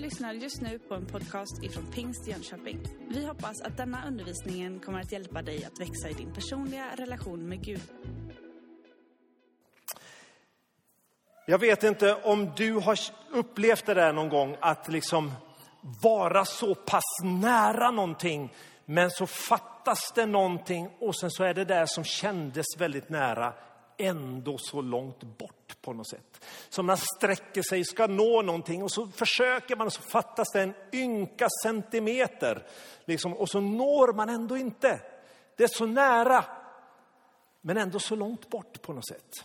lyssnar just nu på en podcast ifrån Pingst Jönköping. Vi hoppas att denna undervisning kommer att hjälpa dig att växa i din personliga relation med Gud. Jag vet inte om du har upplevt det där någon gång, att liksom vara så pass nära någonting, men så fattas det någonting och sen så är det där som kändes väldigt nära ändå så långt bort på något sätt. Som man sträcker sig, ska nå någonting och så försöker man och så fattas det en ynka centimeter. Liksom, och så når man ändå inte. Det är så nära, men ändå så långt bort på något sätt.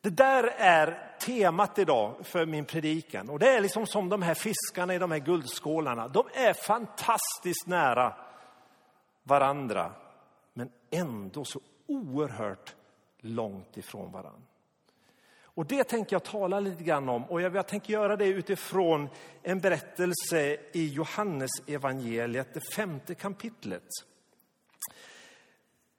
Det där är temat idag för min predikan. Och det är liksom som de här fiskarna i de här guldskålarna. De är fantastiskt nära varandra, men ändå så oerhört långt ifrån varandra. Och det tänker jag tala lite grann om och jag, tänker göra det utifrån en berättelse i Johannes evangeliet, det femte kapitlet.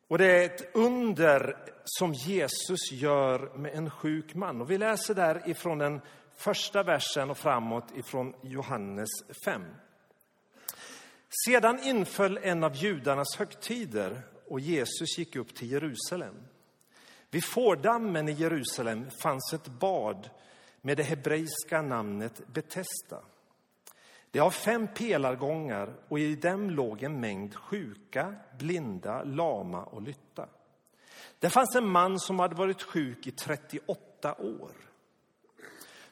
Och det är ett under som Jesus gör med en sjuk man. Och vi läser där ifrån den första versen och framåt ifrån Johannes 5. Sedan inföll en av judarnas högtider och Jesus gick upp till Jerusalem. Vid fårdammen i Jerusalem fanns ett bad med det hebreiska namnet Betesda. Det har fem pelargångar och i dem låg en mängd sjuka, blinda, lama och lytta. Det fanns en man som hade varit sjuk i 38 år.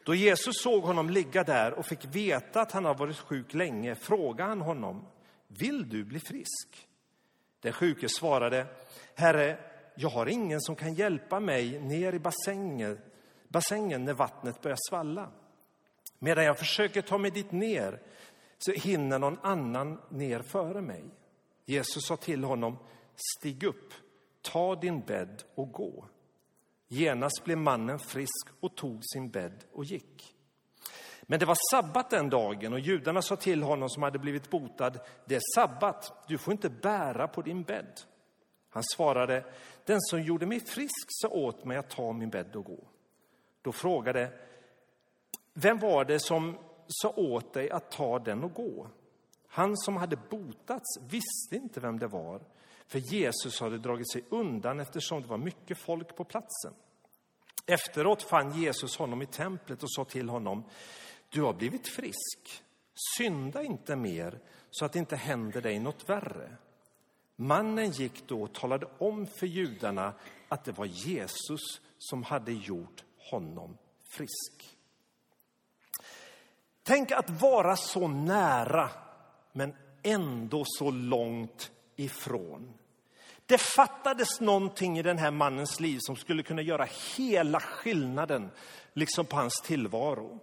Då Jesus såg honom ligga där och fick veta att han har varit sjuk länge frågade han honom, vill du bli frisk? Den sjuke svarade, Herre, jag har ingen som kan hjälpa mig ner i bassängen, bassängen när vattnet börjar svalla. Medan jag försöker ta mig dit ner så hinner någon annan ner före mig. Jesus sa till honom, stig upp, ta din bädd och gå. Genast blev mannen frisk och tog sin bädd och gick. Men det var sabbat den dagen och judarna sa till honom som hade blivit botad, det är sabbat, du får inte bära på din bädd. Han svarade, den som gjorde mig frisk sa åt mig att ta min bädd och gå. Då frågade, vem var det som sa åt dig att ta den och gå? Han som hade botats visste inte vem det var, för Jesus hade dragit sig undan eftersom det var mycket folk på platsen. Efteråt fann Jesus honom i templet och sa till honom, du har blivit frisk. Synda inte mer så att det inte händer dig något värre. Mannen gick då och talade om för judarna att det var Jesus som hade gjort honom frisk. Tänk att vara så nära, men ändå så långt ifrån. Det fattades någonting i den här mannens liv som skulle kunna göra hela skillnaden liksom på hans tillvaro.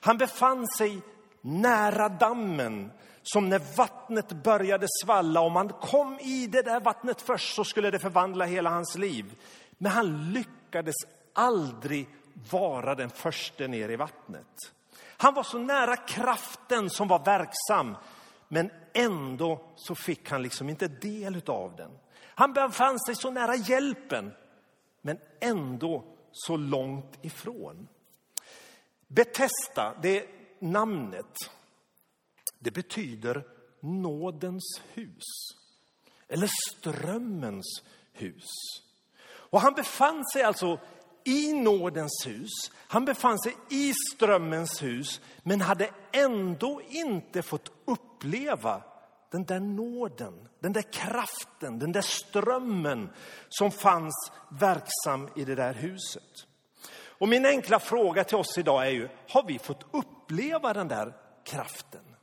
Han befann sig nära dammen som när vattnet började svalla. Om han kom i det där vattnet först så skulle det förvandla hela hans liv. Men han lyckades aldrig vara den första ner i vattnet. Han var så nära kraften som var verksam, men ändå så fick han liksom inte del av den. Han befann sig så nära hjälpen, men ändå så långt ifrån. Betesta, det är namnet. Det betyder nådens hus, eller strömmens hus. Och han befann sig alltså i nådens hus, han befann sig i strömmens hus men hade ändå inte fått uppleva den där nåden, den där kraften, den där strömmen som fanns verksam i det där huset. Och min enkla fråga till oss idag är ju, har vi fått uppleva den där kraften?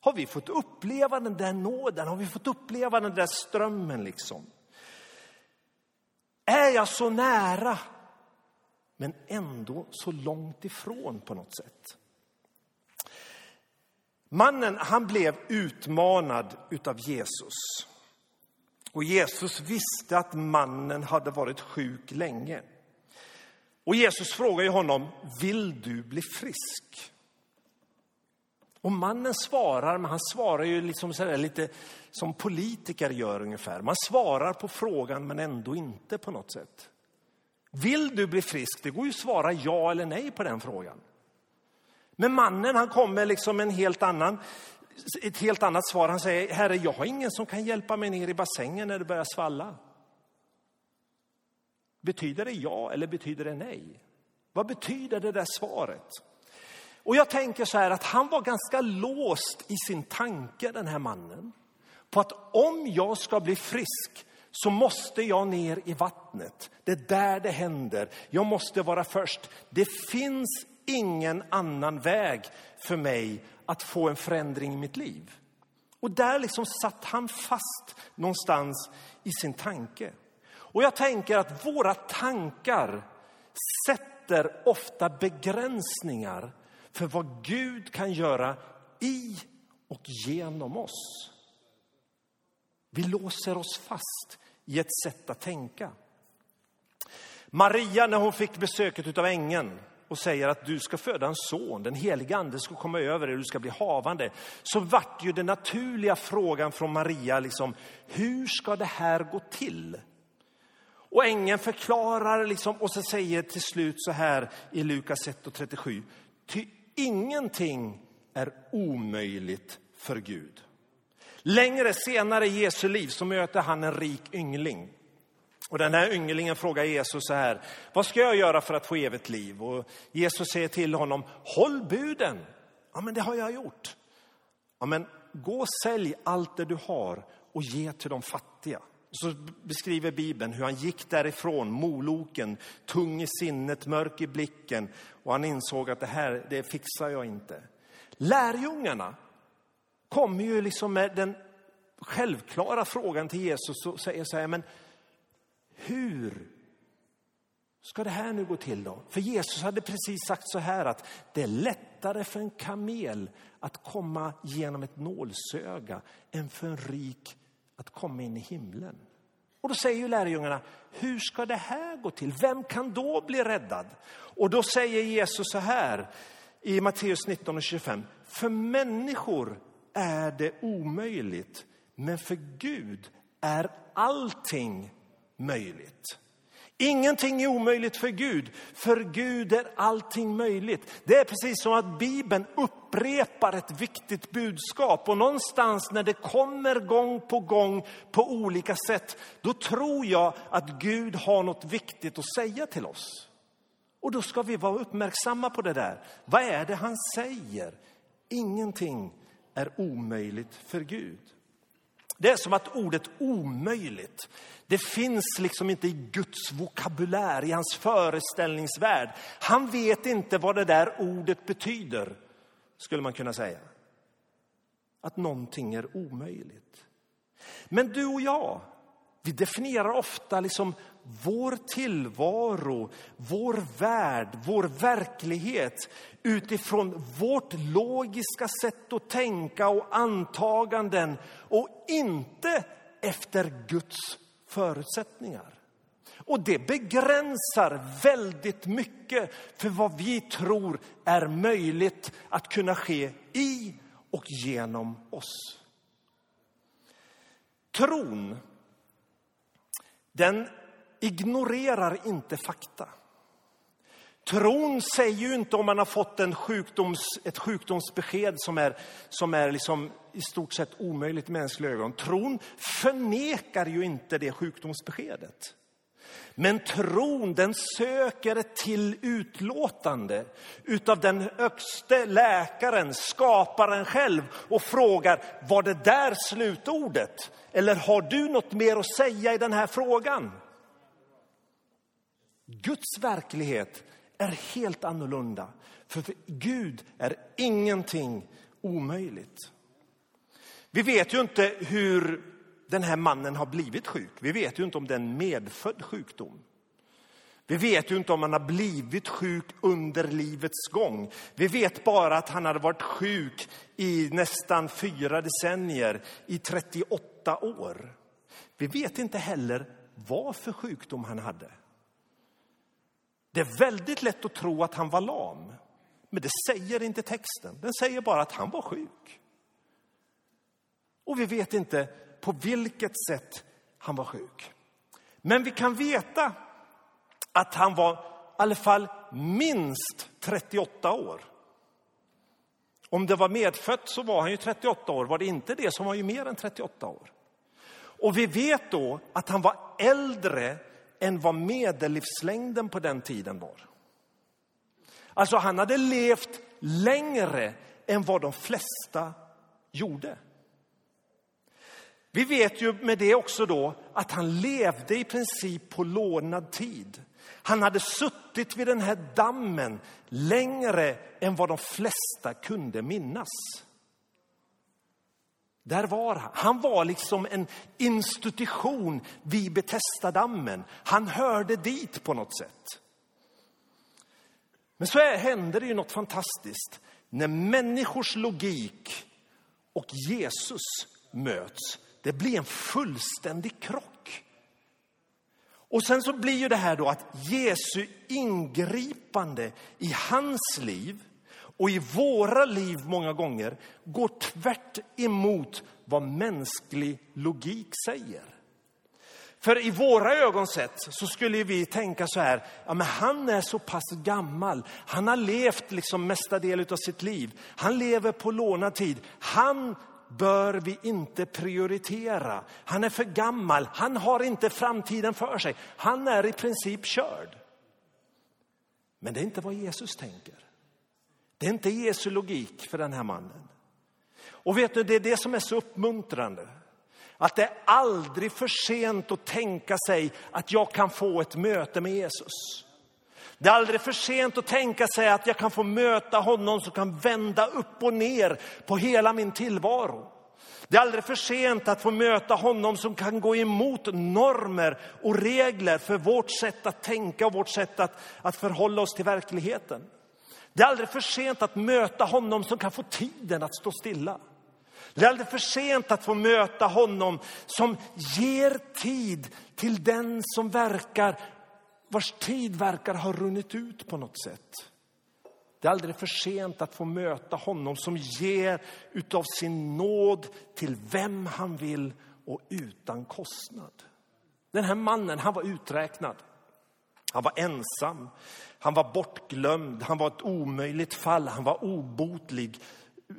Har vi fått uppleva den där nåden? Har vi fått uppleva den där strömmen liksom? Är jag så nära, men ändå så långt ifrån på något sätt? Mannen han blev utmanad utav Jesus. Och Jesus visste att mannen hade varit sjuk länge. Och Jesus frågar ju honom, vill du bli frisk? Och mannen svarar, men han svarar ju liksom så lite som politiker gör ungefär. Man svarar på frågan men ändå inte på något sätt. Vill du bli frisk? Det går ju att svara ja eller nej på den frågan. Men mannen han kommer liksom en helt annan, ett helt annat svar. Han säger, Herre, jag har ingen som kan hjälpa mig ner i bassängen när det börjar svalla. Betyder det ja eller betyder det nej? Vad betyder det där svaret? Och jag tänker så här att han var ganska låst i sin tanke, den här mannen. På att om jag ska bli frisk så måste jag ner i vattnet. Det är där det händer. Jag måste vara först. Det finns ingen annan väg för mig att få en förändring i mitt liv. Och där liksom satt han fast någonstans i sin tanke. Och jag tänker att våra tankar sätter ofta begränsningar för vad Gud kan göra i och genom oss. Vi låser oss fast i ett sätt att tänka. Maria, när hon fick besöket av ängeln och säger att du ska föda en son, den heliga ande ska komma över dig, du ska bli havande. Så vart ju den naturliga frågan från Maria, liksom, hur ska det här gå till? Och ängeln förklarar liksom, och så säger till slut så här i Lukas 1 och 37. Ty ingenting är omöjligt för Gud. Längre senare i Jesu liv så möter han en rik yngling. Och den här ynglingen frågar Jesus så här, vad ska jag göra för att få evigt liv? Och Jesus säger till honom, håll buden. Ja, men det har jag gjort. Ja, men gå och sälj allt det du har och ge till de fattiga. Så beskriver Bibeln hur han gick därifrån, moloken, tung i sinnet, mörk i blicken. Och han insåg att det här, det fixar jag inte. Lärjungarna kommer ju liksom med den självklara frågan till Jesus och säger så här, men hur ska det här nu gå till då? För Jesus hade precis sagt så här att det är lättare för en kamel att komma genom ett nålsöga än för en rik att komma in i himlen. Och då säger ju lärjungarna, hur ska det här gå till? Vem kan då bli räddad? Och då säger Jesus så här i Matteus 19 och 25. För människor är det omöjligt, men för Gud är allting möjligt. Ingenting är omöjligt för Gud. För Gud är allting möjligt. Det är precis som att Bibeln upprepar ett viktigt budskap. Och någonstans när det kommer gång på gång på olika sätt, då tror jag att Gud har något viktigt att säga till oss. Och då ska vi vara uppmärksamma på det där. Vad är det han säger? Ingenting är omöjligt för Gud. Det är som att ordet omöjligt, det finns liksom inte i Guds vokabulär, i hans föreställningsvärld. Han vet inte vad det där ordet betyder, skulle man kunna säga. Att någonting är omöjligt. Men du och jag, vi definierar ofta liksom vår tillvaro, vår värld, vår verklighet utifrån vårt logiska sätt att tänka och antaganden och inte efter Guds förutsättningar. Och det begränsar väldigt mycket för vad vi tror är möjligt att kunna ske i och genom oss. Tron, den ignorerar inte fakta. Tron säger ju inte om man har fått en sjukdoms, ett sjukdomsbesked som är, som är liksom i stort sett omöjligt i mänskliga ögon. Tron förnekar ju inte det sjukdomsbeskedet. Men tron den söker ett till utlåtande utav den högste läkaren, skaparen själv och frågar, var det där slutordet? Eller har du något mer att säga i den här frågan? Guds verklighet är helt annorlunda. För, för Gud är ingenting omöjligt. Vi vet ju inte hur den här mannen har blivit sjuk. Vi vet ju inte om det är en medfödd sjukdom. Vi vet ju inte om han har blivit sjuk under livets gång. Vi vet bara att han hade varit sjuk i nästan fyra decennier, i 38 år. Vi vet inte heller vad för sjukdom han hade. Det är väldigt lätt att tro att han var lam. Men det säger inte texten. Den säger bara att han var sjuk. Och vi vet inte på vilket sätt han var sjuk. Men vi kan veta att han var i alla fall minst 38 år. Om det var medfött så var han ju 38 år. Var det inte det så var han ju mer än 38 år. Och vi vet då att han var äldre än vad medellivslängden på den tiden var. Alltså han hade levt längre än vad de flesta gjorde. Vi vet ju med det också då att han levde i princip på lånad tid. Han hade suttit vid den här dammen längre än vad de flesta kunde minnas. Där var han. Han var liksom en institution vid Betestadammen. Han hörde dit på något sätt. Men så händer det ju något fantastiskt. När människors logik och Jesus möts, det blir en fullständig krock. Och sen så blir ju det här då att Jesu ingripande i hans liv och i våra liv många gånger går tvärt emot vad mänsklig logik säger. För i våra ögon sett så skulle vi tänka så här, ja men han är så pass gammal, han har levt liksom mesta delen av sitt liv, han lever på lånad tid, han bör vi inte prioritera. Han är för gammal, han har inte framtiden för sig, han är i princip körd. Men det är inte vad Jesus tänker. Det är inte Jesu logik för den här mannen. Och vet du, det är det som är så uppmuntrande. Att det är aldrig för sent att tänka sig att jag kan få ett möte med Jesus. Det är aldrig för sent att tänka sig att jag kan få möta honom som kan vända upp och ner på hela min tillvaro. Det är aldrig för sent att få möta honom som kan gå emot normer och regler för vårt sätt att tänka och vårt sätt att, att förhålla oss till verkligheten. Det är aldrig för sent att möta honom som kan få tiden att stå stilla. Det är aldrig för sent att få möta honom som ger tid till den som verkar, vars tid verkar ha runnit ut på något sätt. Det är aldrig för sent att få möta honom som ger utav sin nåd till vem han vill och utan kostnad. Den här mannen, han var uträknad. Han var ensam, han var bortglömd, han var ett omöjligt fall, han var obotlig,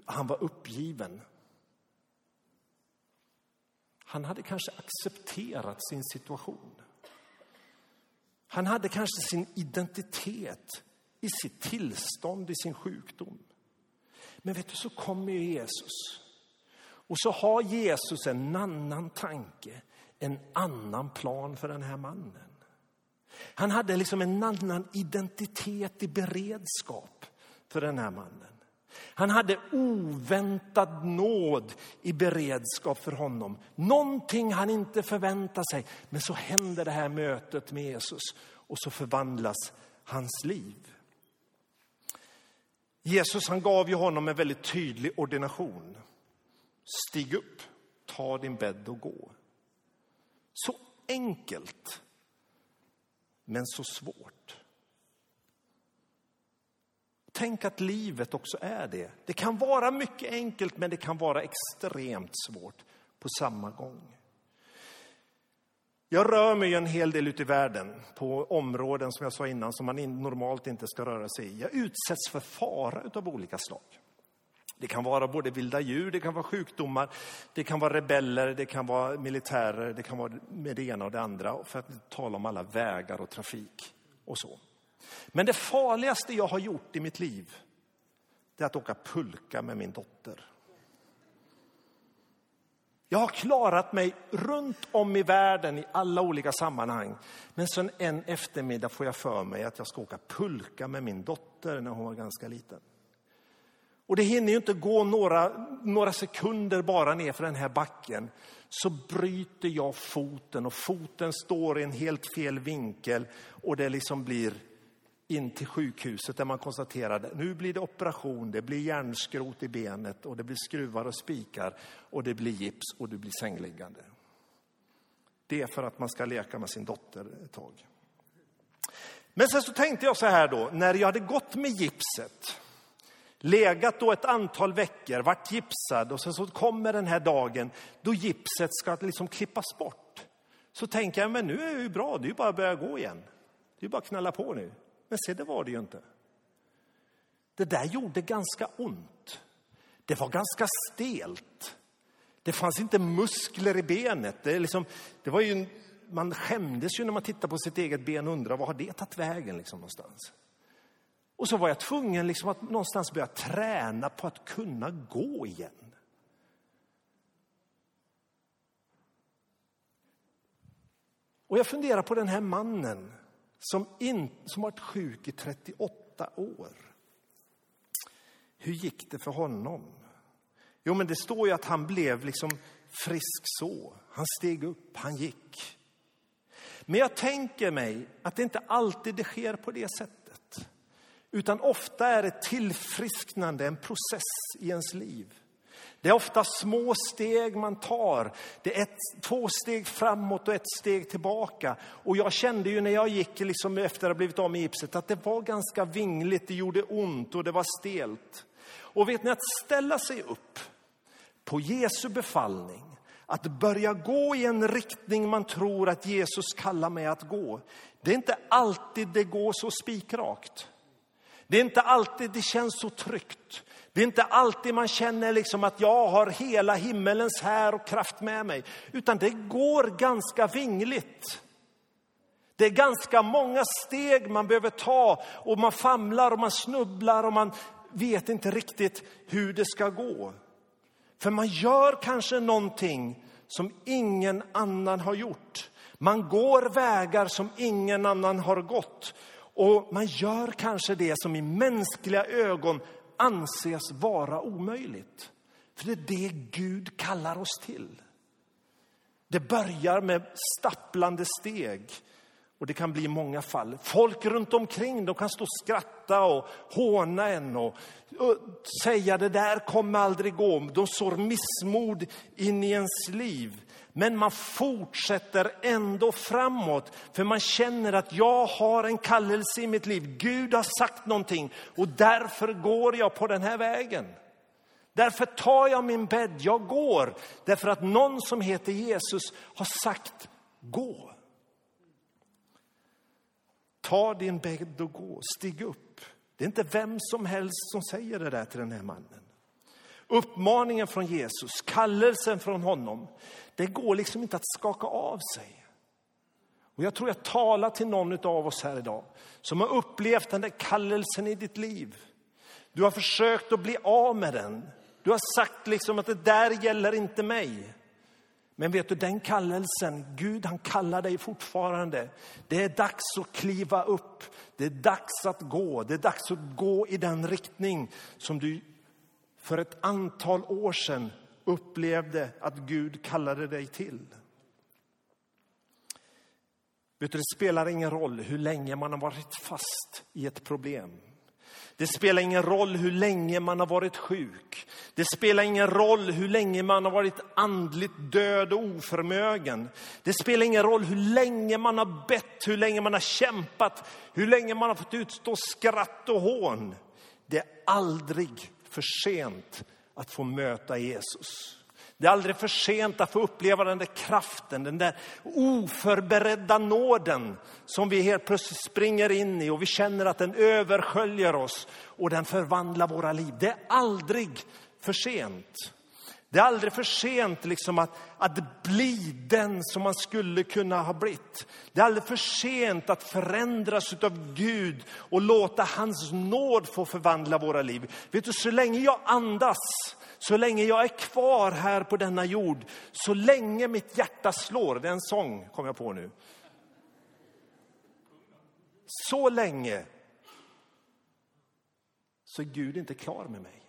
han var uppgiven. Han hade kanske accepterat sin situation. Han hade kanske sin identitet i sitt tillstånd, i sin sjukdom. Men vet du, så kommer Jesus. Och så har Jesus en annan tanke, en annan plan för den här mannen. Han hade liksom en annan identitet i beredskap för den här mannen. Han hade oväntad nåd i beredskap för honom. Någonting han inte förväntade sig. Men så händer det här mötet med Jesus och så förvandlas hans liv. Jesus han gav ju honom en väldigt tydlig ordination. Stig upp, ta din bädd och gå. Så enkelt, men så svårt. Tänk att livet också är det. Det kan vara mycket enkelt, men det kan vara extremt svårt på samma gång. Jag rör mig en hel del ute i världen på områden som jag sa innan som man normalt inte ska röra sig i. Jag utsätts för fara av olika slag. Det kan vara både vilda djur, det kan vara sjukdomar, det kan vara rebeller, det kan vara militärer, det kan vara med det ena och det andra. För att tala om alla vägar och trafik och så. Men det farligaste jag har gjort i mitt liv, det är att åka pulka med min dotter. Jag har klarat mig runt om i världen i alla olika sammanhang. Men sen en eftermiddag får jag för mig att jag ska åka pulka med min dotter när hon var ganska liten. Och det hinner ju inte gå några, några sekunder bara ner för den här backen. Så bryter jag foten och foten står i en helt fel vinkel och det liksom blir in till sjukhuset där man konstaterade nu blir det operation, det blir järnskrot i benet och det blir skruvar och spikar och det blir gips och du blir sängliggande. Det är för att man ska leka med sin dotter ett tag. Men sen så tänkte jag så här då, när jag hade gått med gipset, legat då ett antal veckor, varit gipsad och sen så kommer den här dagen då gipset ska liksom klippas bort. Så tänker jag, men nu är jag ju bra, det är ju bara att börja gå igen. Det är bara att knalla på nu. Men se, det var det ju inte. Det där gjorde ganska ont. det var ganska stelt. Det fanns inte muskler i benet. Det, liksom, det var ju, man skämdes ju när man tittade på sitt eget ben och undrade var har det tagit vägen liksom, någonstans. Och så var jag tvungen liksom att någonstans börja träna på att kunna gå igen. Och jag funderar på den här mannen som, in, som varit sjuk i 38 år. Hur gick det för honom? Jo, men det står ju att han blev liksom frisk så. Han steg upp, han gick. Men jag tänker mig att det inte alltid det sker på det sättet. Utan ofta är ett tillfrisknande en process i ens liv. Det är ofta små steg man tar. Det är ett, två steg framåt och ett steg tillbaka. Och jag kände ju när jag gick liksom efter att ha blivit av med gipset att det var ganska vingligt, det gjorde ont och det var stelt. Och vet ni, att ställa sig upp på Jesu befallning, att börja gå i en riktning man tror att Jesus kallar mig att gå. Det är inte alltid det går så spikrakt. Det är inte alltid det känns så tryggt. Det är inte alltid man känner liksom att jag har hela himmelens här och kraft med mig. Utan det går ganska vingligt. Det är ganska många steg man behöver ta och man famlar och man snubblar och man vet inte riktigt hur det ska gå. För man gör kanske någonting som ingen annan har gjort. Man går vägar som ingen annan har gått. Och man gör kanske det som i mänskliga ögon anses vara omöjligt. För det är det Gud kallar oss till. Det börjar med stapplande steg. Och det kan bli många fall. Folk runt omkring de kan stå och skratta och håna en och, och säga det där kommer aldrig gå. De sår missmod in i ens liv. Men man fortsätter ändå framåt, för man känner att jag har en kallelse i mitt liv. Gud har sagt någonting och därför går jag på den här vägen. Därför tar jag min bädd, jag går. Därför att någon som heter Jesus har sagt gå. Ta din bädd och gå, stig upp. Det är inte vem som helst som säger det där till den här mannen. Uppmaningen från Jesus, kallelsen från honom, det går liksom inte att skaka av sig. Och jag tror jag talar till någon av oss här idag som har upplevt den där kallelsen i ditt liv. Du har försökt att bli av med den. Du har sagt liksom att det där gäller inte mig. Men vet du, den kallelsen, Gud han kallar dig fortfarande. Det är dags att kliva upp. Det är dags att gå. Det är dags att gå i den riktning som du för ett antal år sedan upplevde att Gud kallade dig till. Vet du, det spelar ingen roll hur länge man har varit fast i ett problem. Det spelar ingen roll hur länge man har varit sjuk. Det spelar ingen roll hur länge man har varit andligt död och oförmögen. Det spelar ingen roll hur länge man har bett, hur länge man har kämpat, hur länge man har fått utstå skratt och hån. Det är aldrig för sent att få möta Jesus. Det är aldrig för sent att få uppleva den där kraften, den där oförberedda nåden som vi helt plötsligt springer in i och vi känner att den översköljer oss och den förvandlar våra liv. Det är aldrig för sent. Det är aldrig för sent liksom att, att bli den som man skulle kunna ha blivit. Det är aldrig för sent att förändras av Gud och låta hans nåd få förvandla våra liv. Vet du, så länge jag andas, så länge jag är kvar här på denna jord, så länge mitt hjärta slår, det är en sång kom jag på nu. Så länge så är Gud inte klar med mig.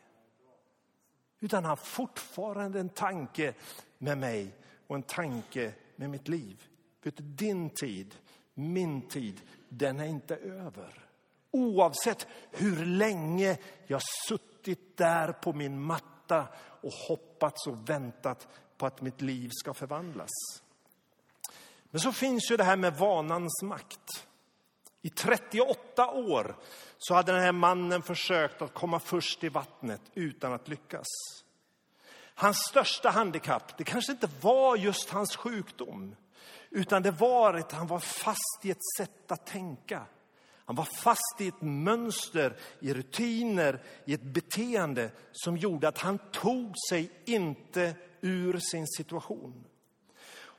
Utan han har fortfarande en tanke med mig och en tanke med mitt liv. Vet du, din tid, min tid, den är inte över. Oavsett hur länge jag suttit där på min matta och hoppats och väntat på att mitt liv ska förvandlas. Men så finns ju det här med vanans makt. I 38 år så hade den här mannen försökt att komma först i vattnet utan att lyckas. Hans största handikapp, det kanske inte var just hans sjukdom, utan det var att han var fast i ett sätt att tänka. Han var fast i ett mönster, i rutiner, i ett beteende som gjorde att han tog sig inte ur sin situation.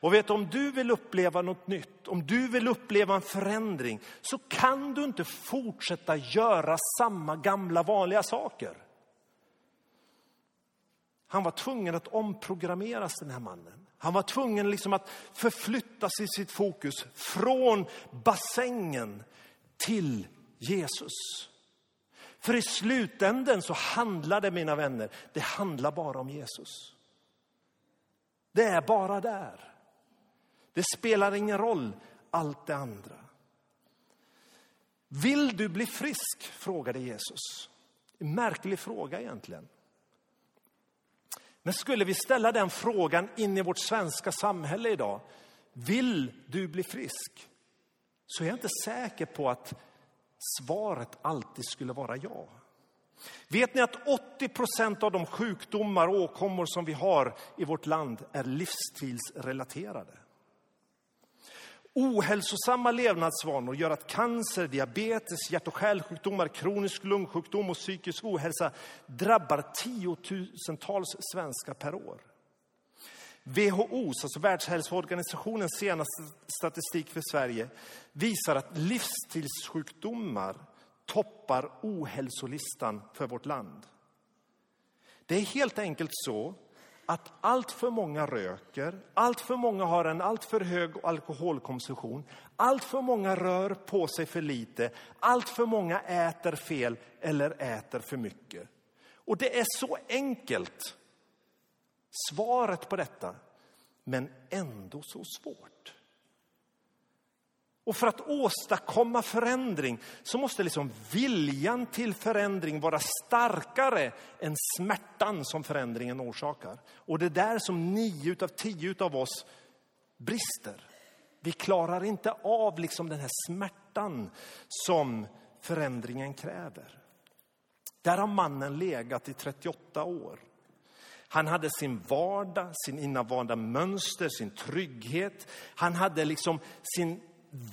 Och vet om du vill uppleva något nytt, om du vill uppleva en förändring, så kan du inte fortsätta göra samma gamla vanliga saker. Han var tvungen att omprogrammeras, den här mannen. Han var tvungen liksom att förflytta sig sitt fokus från bassängen till Jesus. För i slutänden så handlar det, mina vänner, det handlar bara om Jesus. Det är bara där. Det spelar ingen roll, allt det andra. Vill du bli frisk? frågade Jesus. En märklig fråga egentligen. Men skulle vi ställa den frågan in i vårt svenska samhälle idag, vill du bli frisk? Så är jag inte säker på att svaret alltid skulle vara ja. Vet ni att 80 procent av de sjukdomar och åkommor som vi har i vårt land är livsstilsrelaterade? Ohälsosamma levnadsvanor gör att cancer, diabetes, hjärt och kärlsjukdomar, kronisk lungsjukdom och psykisk ohälsa drabbar tiotusentals svenskar per år. WHOs, alltså Världshälsoorganisationens senaste statistik för Sverige visar att livsstilssjukdomar toppar ohälsolistan för vårt land. Det är helt enkelt så att allt för många röker, allt för många har en alltför hög alkoholkonsumtion, allt för många rör på sig för lite, allt för många äter fel eller äter för mycket. Och det är så enkelt, svaret på detta, men ändå så svårt. Och för att åstadkomma förändring så måste liksom viljan till förändring vara starkare än smärtan som förändringen orsakar. Och det är där som nio av tio av oss brister. Vi klarar inte av liksom den här smärtan som förändringen kräver. Där har mannen legat i 38 år. Han hade sin vardag, sin invanda mönster, sin trygghet. Han hade liksom sin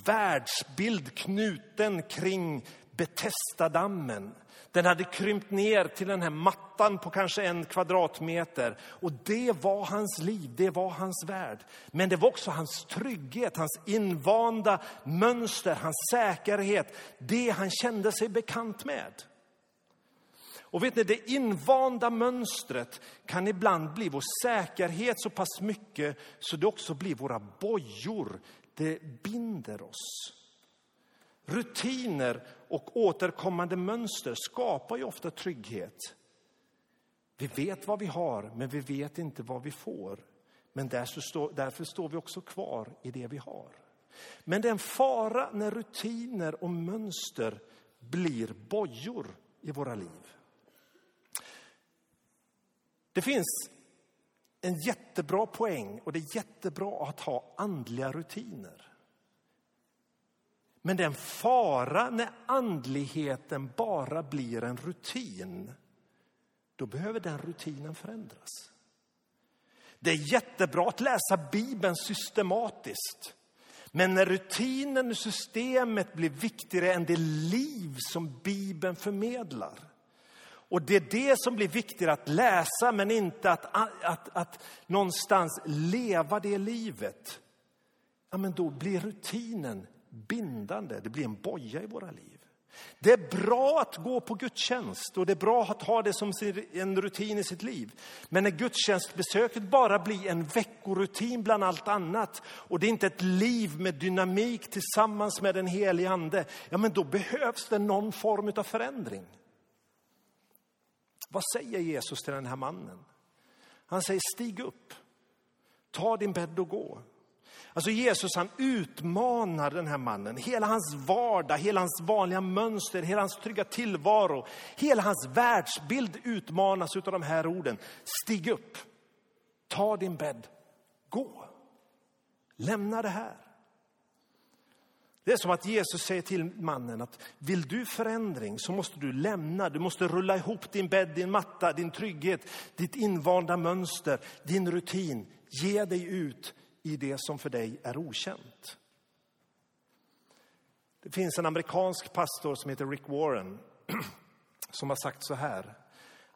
världsbild knuten kring Betestadammen. Den hade krympt ner till den här mattan på kanske en kvadratmeter. Och det var hans liv, det var hans värld. Men det var också hans trygghet, hans invanda mönster, hans säkerhet. Det han kände sig bekant med. Och vet ni, det invanda mönstret kan ibland bli vår säkerhet så pass mycket så det också blir våra bojor det binder oss. Rutiner och återkommande mönster skapar ju ofta trygghet. Vi vet vad vi har, men vi vet inte vad vi får. Men därför står vi också kvar i det vi har. Men det är en fara när rutiner och mönster blir bojor i våra liv. Det finns en jättebra poäng och det är jättebra att ha andliga rutiner. Men det är en fara när andligheten bara blir en rutin. Då behöver den rutinen förändras. Det är jättebra att läsa Bibeln systematiskt. Men när rutinen och systemet blir viktigare än det liv som Bibeln förmedlar och det är det som blir viktigt att läsa, men inte att, att, att någonstans leva det livet. Ja, men då blir rutinen bindande, det blir en boja i våra liv. Det är bra att gå på gudstjänst och det är bra att ha det som en rutin i sitt liv. Men när gudstjänstbesöket bara blir en veckorutin bland allt annat och det är inte ett liv med dynamik tillsammans med den helige ande, ja men då behövs det någon form av förändring. Vad säger Jesus till den här mannen? Han säger stig upp, ta din bädd och gå. Alltså Jesus han utmanar den här mannen. Hela hans vardag, hela hans vanliga mönster, hela hans trygga tillvaro, hela hans världsbild utmanas av de här orden. Stig upp, ta din bädd, gå. Lämna det här. Det är som att Jesus säger till mannen att vill du förändring så måste du lämna, du måste rulla ihop din bädd, din matta, din trygghet, ditt invanda mönster, din rutin. Ge dig ut i det som för dig är okänt. Det finns en amerikansk pastor som heter Rick Warren som har sagt så här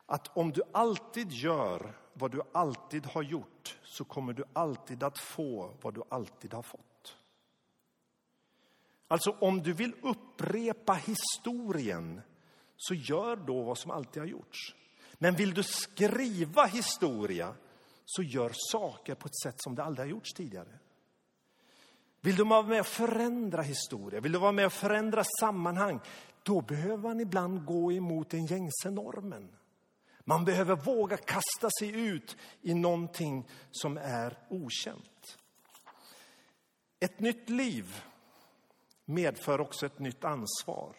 att om du alltid gör vad du alltid har gjort så kommer du alltid att få vad du alltid har fått. Alltså om du vill upprepa historien så gör då vad som alltid har gjorts. Men vill du skriva historia så gör saker på ett sätt som det aldrig har gjorts tidigare. Vill du vara med och förändra historia, vill du vara med och förändra sammanhang, då behöver man ibland gå emot den gängse normen. Man behöver våga kasta sig ut i någonting som är okänt. Ett nytt liv medför också ett nytt ansvar.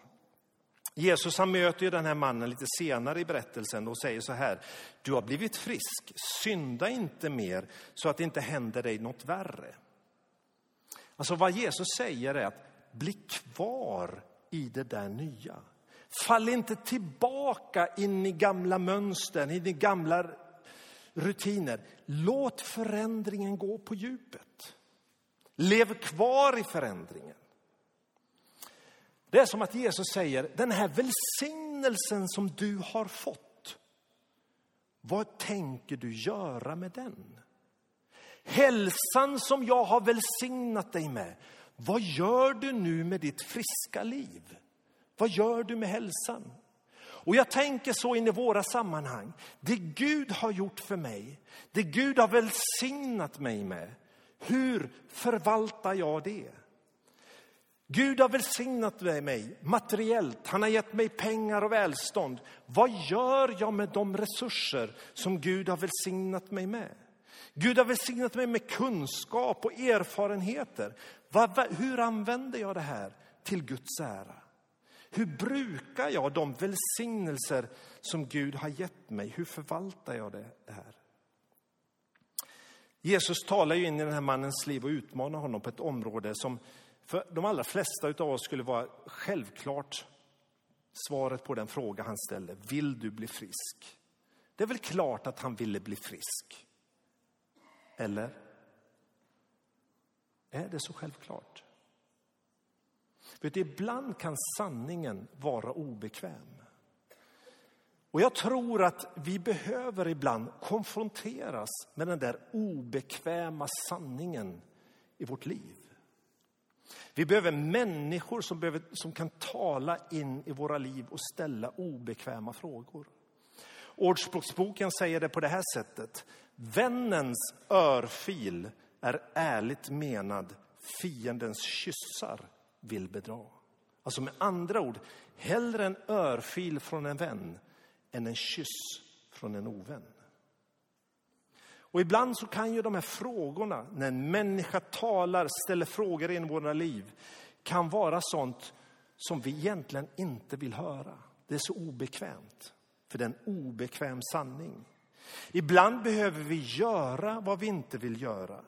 Jesus han möter ju den här mannen lite senare i berättelsen och säger så här. Du har blivit frisk, synda inte mer så att det inte händer dig något värre. Alltså vad Jesus säger är att bli kvar i det där nya. Fall inte tillbaka in i gamla mönster, in i gamla rutiner. Låt förändringen gå på djupet. Lev kvar i förändringen. Det är som att Jesus säger, den här välsignelsen som du har fått, vad tänker du göra med den? Hälsan som jag har välsignat dig med, vad gör du nu med ditt friska liv? Vad gör du med hälsan? Och jag tänker så in i våra sammanhang. Det Gud har gjort för mig, det Gud har välsignat mig med, hur förvaltar jag det? Gud har välsignat mig materiellt, han har gett mig pengar och välstånd. Vad gör jag med de resurser som Gud har välsignat mig med? Gud har välsignat mig med kunskap och erfarenheter. Hur använder jag det här till Guds ära? Hur brukar jag de välsignelser som Gud har gett mig? Hur förvaltar jag det här? Jesus talar ju in i den här mannens liv och utmanar honom på ett område som för de allra flesta av oss skulle vara självklart svaret på den fråga han ställer. Vill du bli frisk? Det är väl klart att han ville bli frisk. Eller? Är det så självklart? Vet ibland kan sanningen vara obekväm. Och jag tror att vi behöver ibland konfronteras med den där obekväma sanningen i vårt liv. Vi behöver människor som, behöver, som kan tala in i våra liv och ställa obekväma frågor. Ordspråksboken säger det på det här sättet. Vännens örfil är ärligt menad, fiendens kyssar vill bedra. Alltså med andra ord, hellre en örfil från en vän än en kyss från en ovän. Och ibland så kan ju de här frågorna, när en människa talar, ställer frågor in i våra liv, kan vara sånt som vi egentligen inte vill höra. Det är så obekvämt, för det är en obekväm sanning. Ibland behöver vi göra vad vi inte vill göra.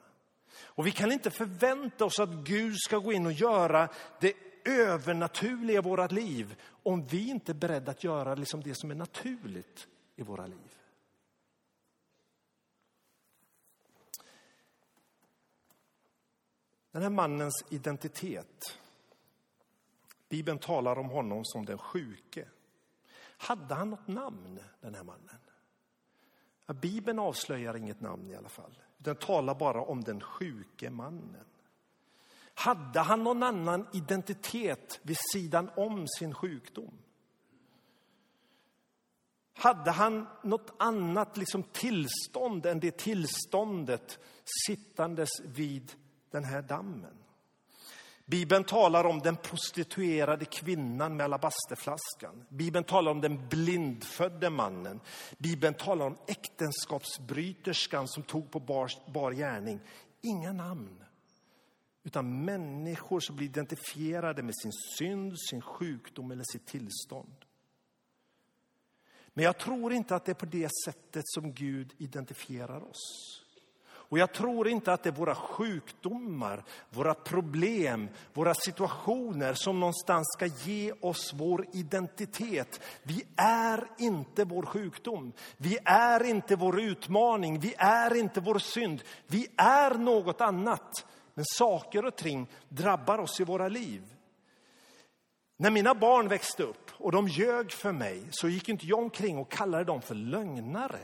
Och vi kan inte förvänta oss att Gud ska gå in och göra det övernaturliga i våra liv om vi inte är beredda att göra liksom det som är naturligt i våra liv. Den här mannens identitet, Bibeln talar om honom som den sjuke. Hade han något namn, den här mannen? Ja, Bibeln avslöjar inget namn i alla fall. Den talar bara om den sjuke mannen. Hade han någon annan identitet vid sidan om sin sjukdom? Hade han något annat liksom tillstånd än det tillståndet sittandes vid den här dammen. Bibeln talar om den prostituerade kvinnan med alabasterflaskan. Bibeln talar om den blindfödde mannen. Bibeln talar om äktenskapsbryterskan som tog på bar, bar gärning. Inga namn, utan människor som blir identifierade med sin synd, sin sjukdom eller sitt tillstånd. Men jag tror inte att det är på det sättet som Gud identifierar oss. Och jag tror inte att det är våra sjukdomar, våra problem, våra situationer som någonstans ska ge oss vår identitet. Vi är inte vår sjukdom. Vi är inte vår utmaning. Vi är inte vår synd. Vi är något annat. Men saker och ting drabbar oss i våra liv. När mina barn växte upp och de ljög för mig så gick inte jag omkring och kallade dem för lögnare.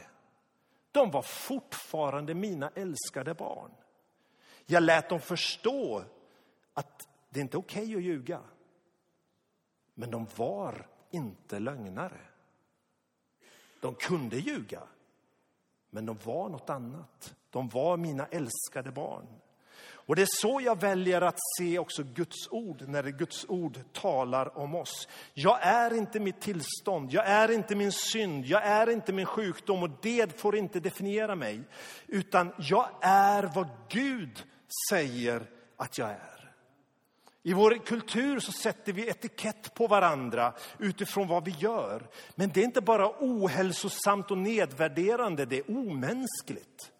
De var fortfarande mina älskade barn. Jag lät dem förstå att det inte är okej okay att ljuga. Men de var inte lögnare. De kunde ljuga, men de var något annat. De var mina älskade barn. Och det är så jag väljer att se också Guds ord när Guds ord talar om oss. Jag är inte mitt tillstånd, jag är inte min synd, jag är inte min sjukdom och det får inte definiera mig. Utan jag är vad Gud säger att jag är. I vår kultur så sätter vi etikett på varandra utifrån vad vi gör. Men det är inte bara ohälsosamt och nedvärderande, det är omänskligt.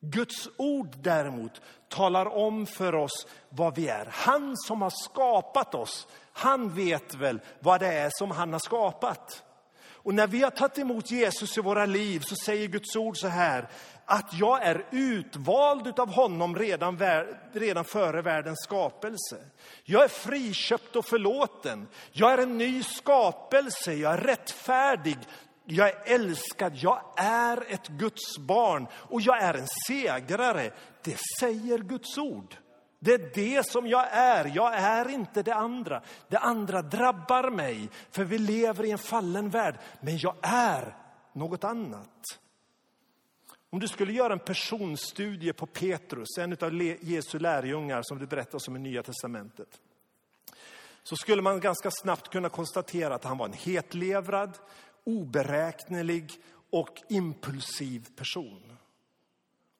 Guds ord däremot talar om för oss vad vi är. Han som har skapat oss, han vet väl vad det är som han har skapat. Och när vi har tagit emot Jesus i våra liv så säger Guds ord så här, att jag är utvald av honom redan, redan före världens skapelse. Jag är friköpt och förlåten. Jag är en ny skapelse, jag är rättfärdig, jag är älskad, jag är ett Guds barn och jag är en segrare. Det säger Guds ord. Det är det som jag är, jag är inte det andra. Det andra drabbar mig, för vi lever i en fallen värld. Men jag är något annat. Om du skulle göra en personstudie på Petrus, en av Jesu lärjungar som det berättas om i Nya Testamentet, så skulle man ganska snabbt kunna konstatera att han var en hetlevrad, oberäknelig och impulsiv person.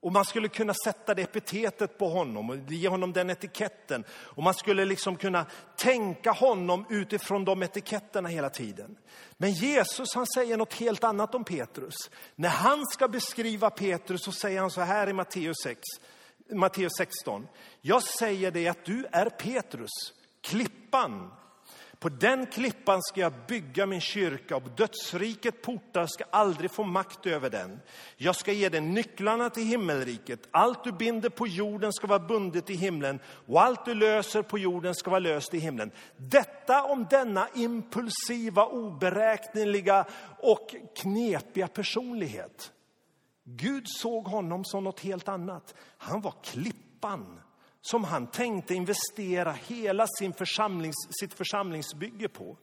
Och man skulle kunna sätta det epitetet på honom och ge honom den etiketten. Och man skulle liksom kunna tänka honom utifrån de etiketterna hela tiden. Men Jesus han säger något helt annat om Petrus. När han ska beskriva Petrus så säger han så här i Matteus 6, Matteus 16. Jag säger dig att du är Petrus, klippan på den klippan ska jag bygga min kyrka och dödsriket portar ska aldrig få makt över den. Jag ska ge dig nycklarna till himmelriket. Allt du binder på jorden ska vara bundet i himlen och allt du löser på jorden ska vara löst i himlen. Detta om denna impulsiva, oberäkneliga och knepiga personlighet. Gud såg honom som något helt annat. Han var klippan som han tänkte investera hela sin församlings, sitt församlingsbygge på.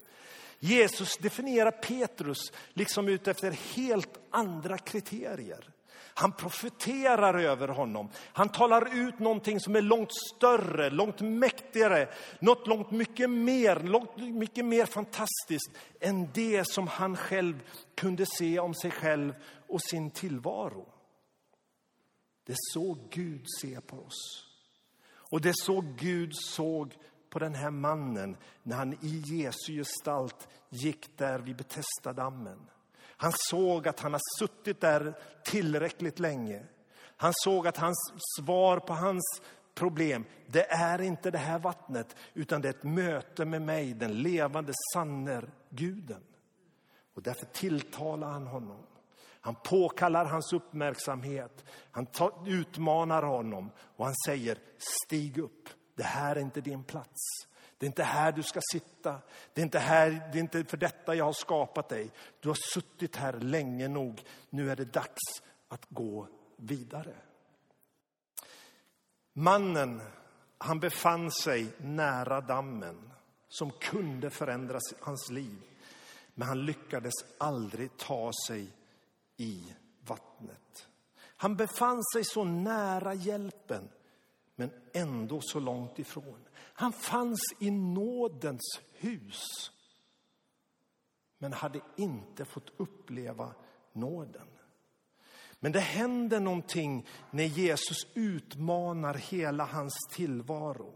Jesus definierar Petrus liksom utefter helt andra kriterier. Han profeterar över honom. Han talar ut någonting som är långt större, långt mäktigare, något långt mycket mer, långt mycket mer fantastiskt än det som han själv kunde se om sig själv och sin tillvaro. Det är så Gud ser på oss. Och det så Gud såg på den här mannen när han i Jesu gestalt gick där vid Betestadammen. Han såg att han har suttit där tillräckligt länge. Han såg att hans svar på hans problem, det är inte det här vattnet, utan det är ett möte med mig, den levande, sanne guden. Och därför tilltalar han honom. Han påkallar hans uppmärksamhet. Han utmanar honom och han säger stig upp. Det här är inte din plats. Det är inte här du ska sitta. Det är inte, här, det är inte för detta jag har skapat dig. Du har suttit här länge nog. Nu är det dags att gå vidare. Mannen, han befann sig nära dammen som kunde förändra hans liv. Men han lyckades aldrig ta sig i vattnet. Han befann sig så nära hjälpen, men ändå så långt ifrån. Han fanns i nådens hus, men hade inte fått uppleva nåden. Men det händer någonting när Jesus utmanar hela hans tillvaro.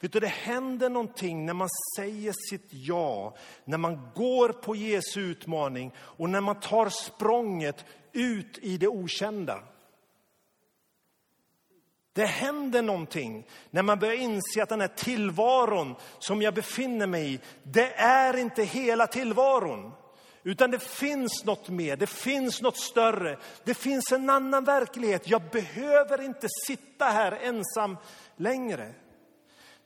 Vet du, det händer någonting när man säger sitt ja, när man går på Jesu utmaning och när man tar språnget ut i det okända. Det händer någonting när man börjar inse att den här tillvaron som jag befinner mig i, det är inte hela tillvaron. Utan det finns något mer, det finns något större, det finns en annan verklighet. Jag behöver inte sitta här ensam längre.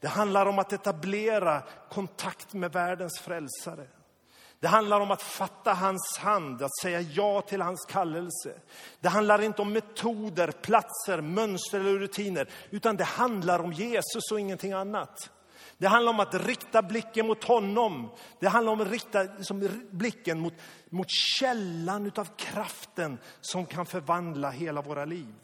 Det handlar om att etablera kontakt med världens frälsare. Det handlar om att fatta hans hand, att säga ja till hans kallelse. Det handlar inte om metoder, platser, mönster eller rutiner, utan det handlar om Jesus och ingenting annat. Det handlar om att rikta blicken mot honom. Det handlar om att rikta liksom, blicken mot, mot källan av kraften som kan förvandla hela våra liv.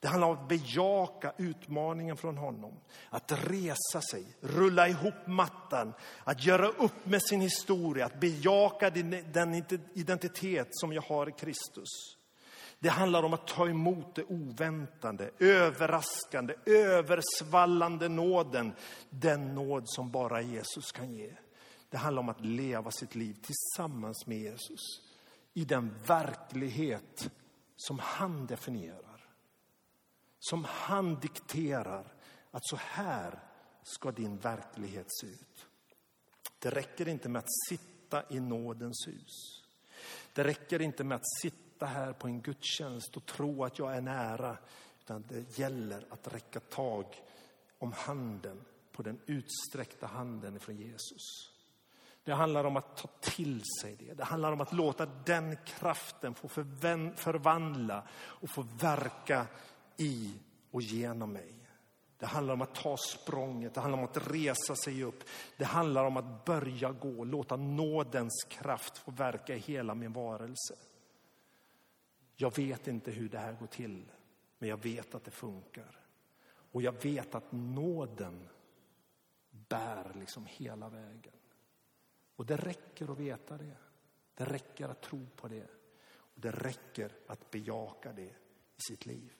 Det handlar om att bejaka utmaningen från honom. Att resa sig, rulla ihop mattan, att göra upp med sin historia, att bejaka den identitet som jag har i Kristus. Det handlar om att ta emot det oväntande, överraskande, översvallande nåden. Den nåd som bara Jesus kan ge. Det handlar om att leva sitt liv tillsammans med Jesus i den verklighet som han definierar som han dikterar att så här ska din verklighet se ut. Det räcker inte med att sitta i nådens hus. Det räcker inte med att sitta här på en gudstjänst och tro att jag är nära. Utan det gäller att räcka tag om handen, på den utsträckta handen från Jesus. Det handlar om att ta till sig det. Det handlar om att låta den kraften få förvandla och få verka i och genom mig. Det handlar om att ta språnget, det handlar om att resa sig upp. Det handlar om att börja gå, låta nådens kraft få verka i hela min varelse. Jag vet inte hur det här går till, men jag vet att det funkar. Och jag vet att nåden bär liksom hela vägen. Och det räcker att veta det. Det räcker att tro på det. Och det räcker att bejaka det i sitt liv.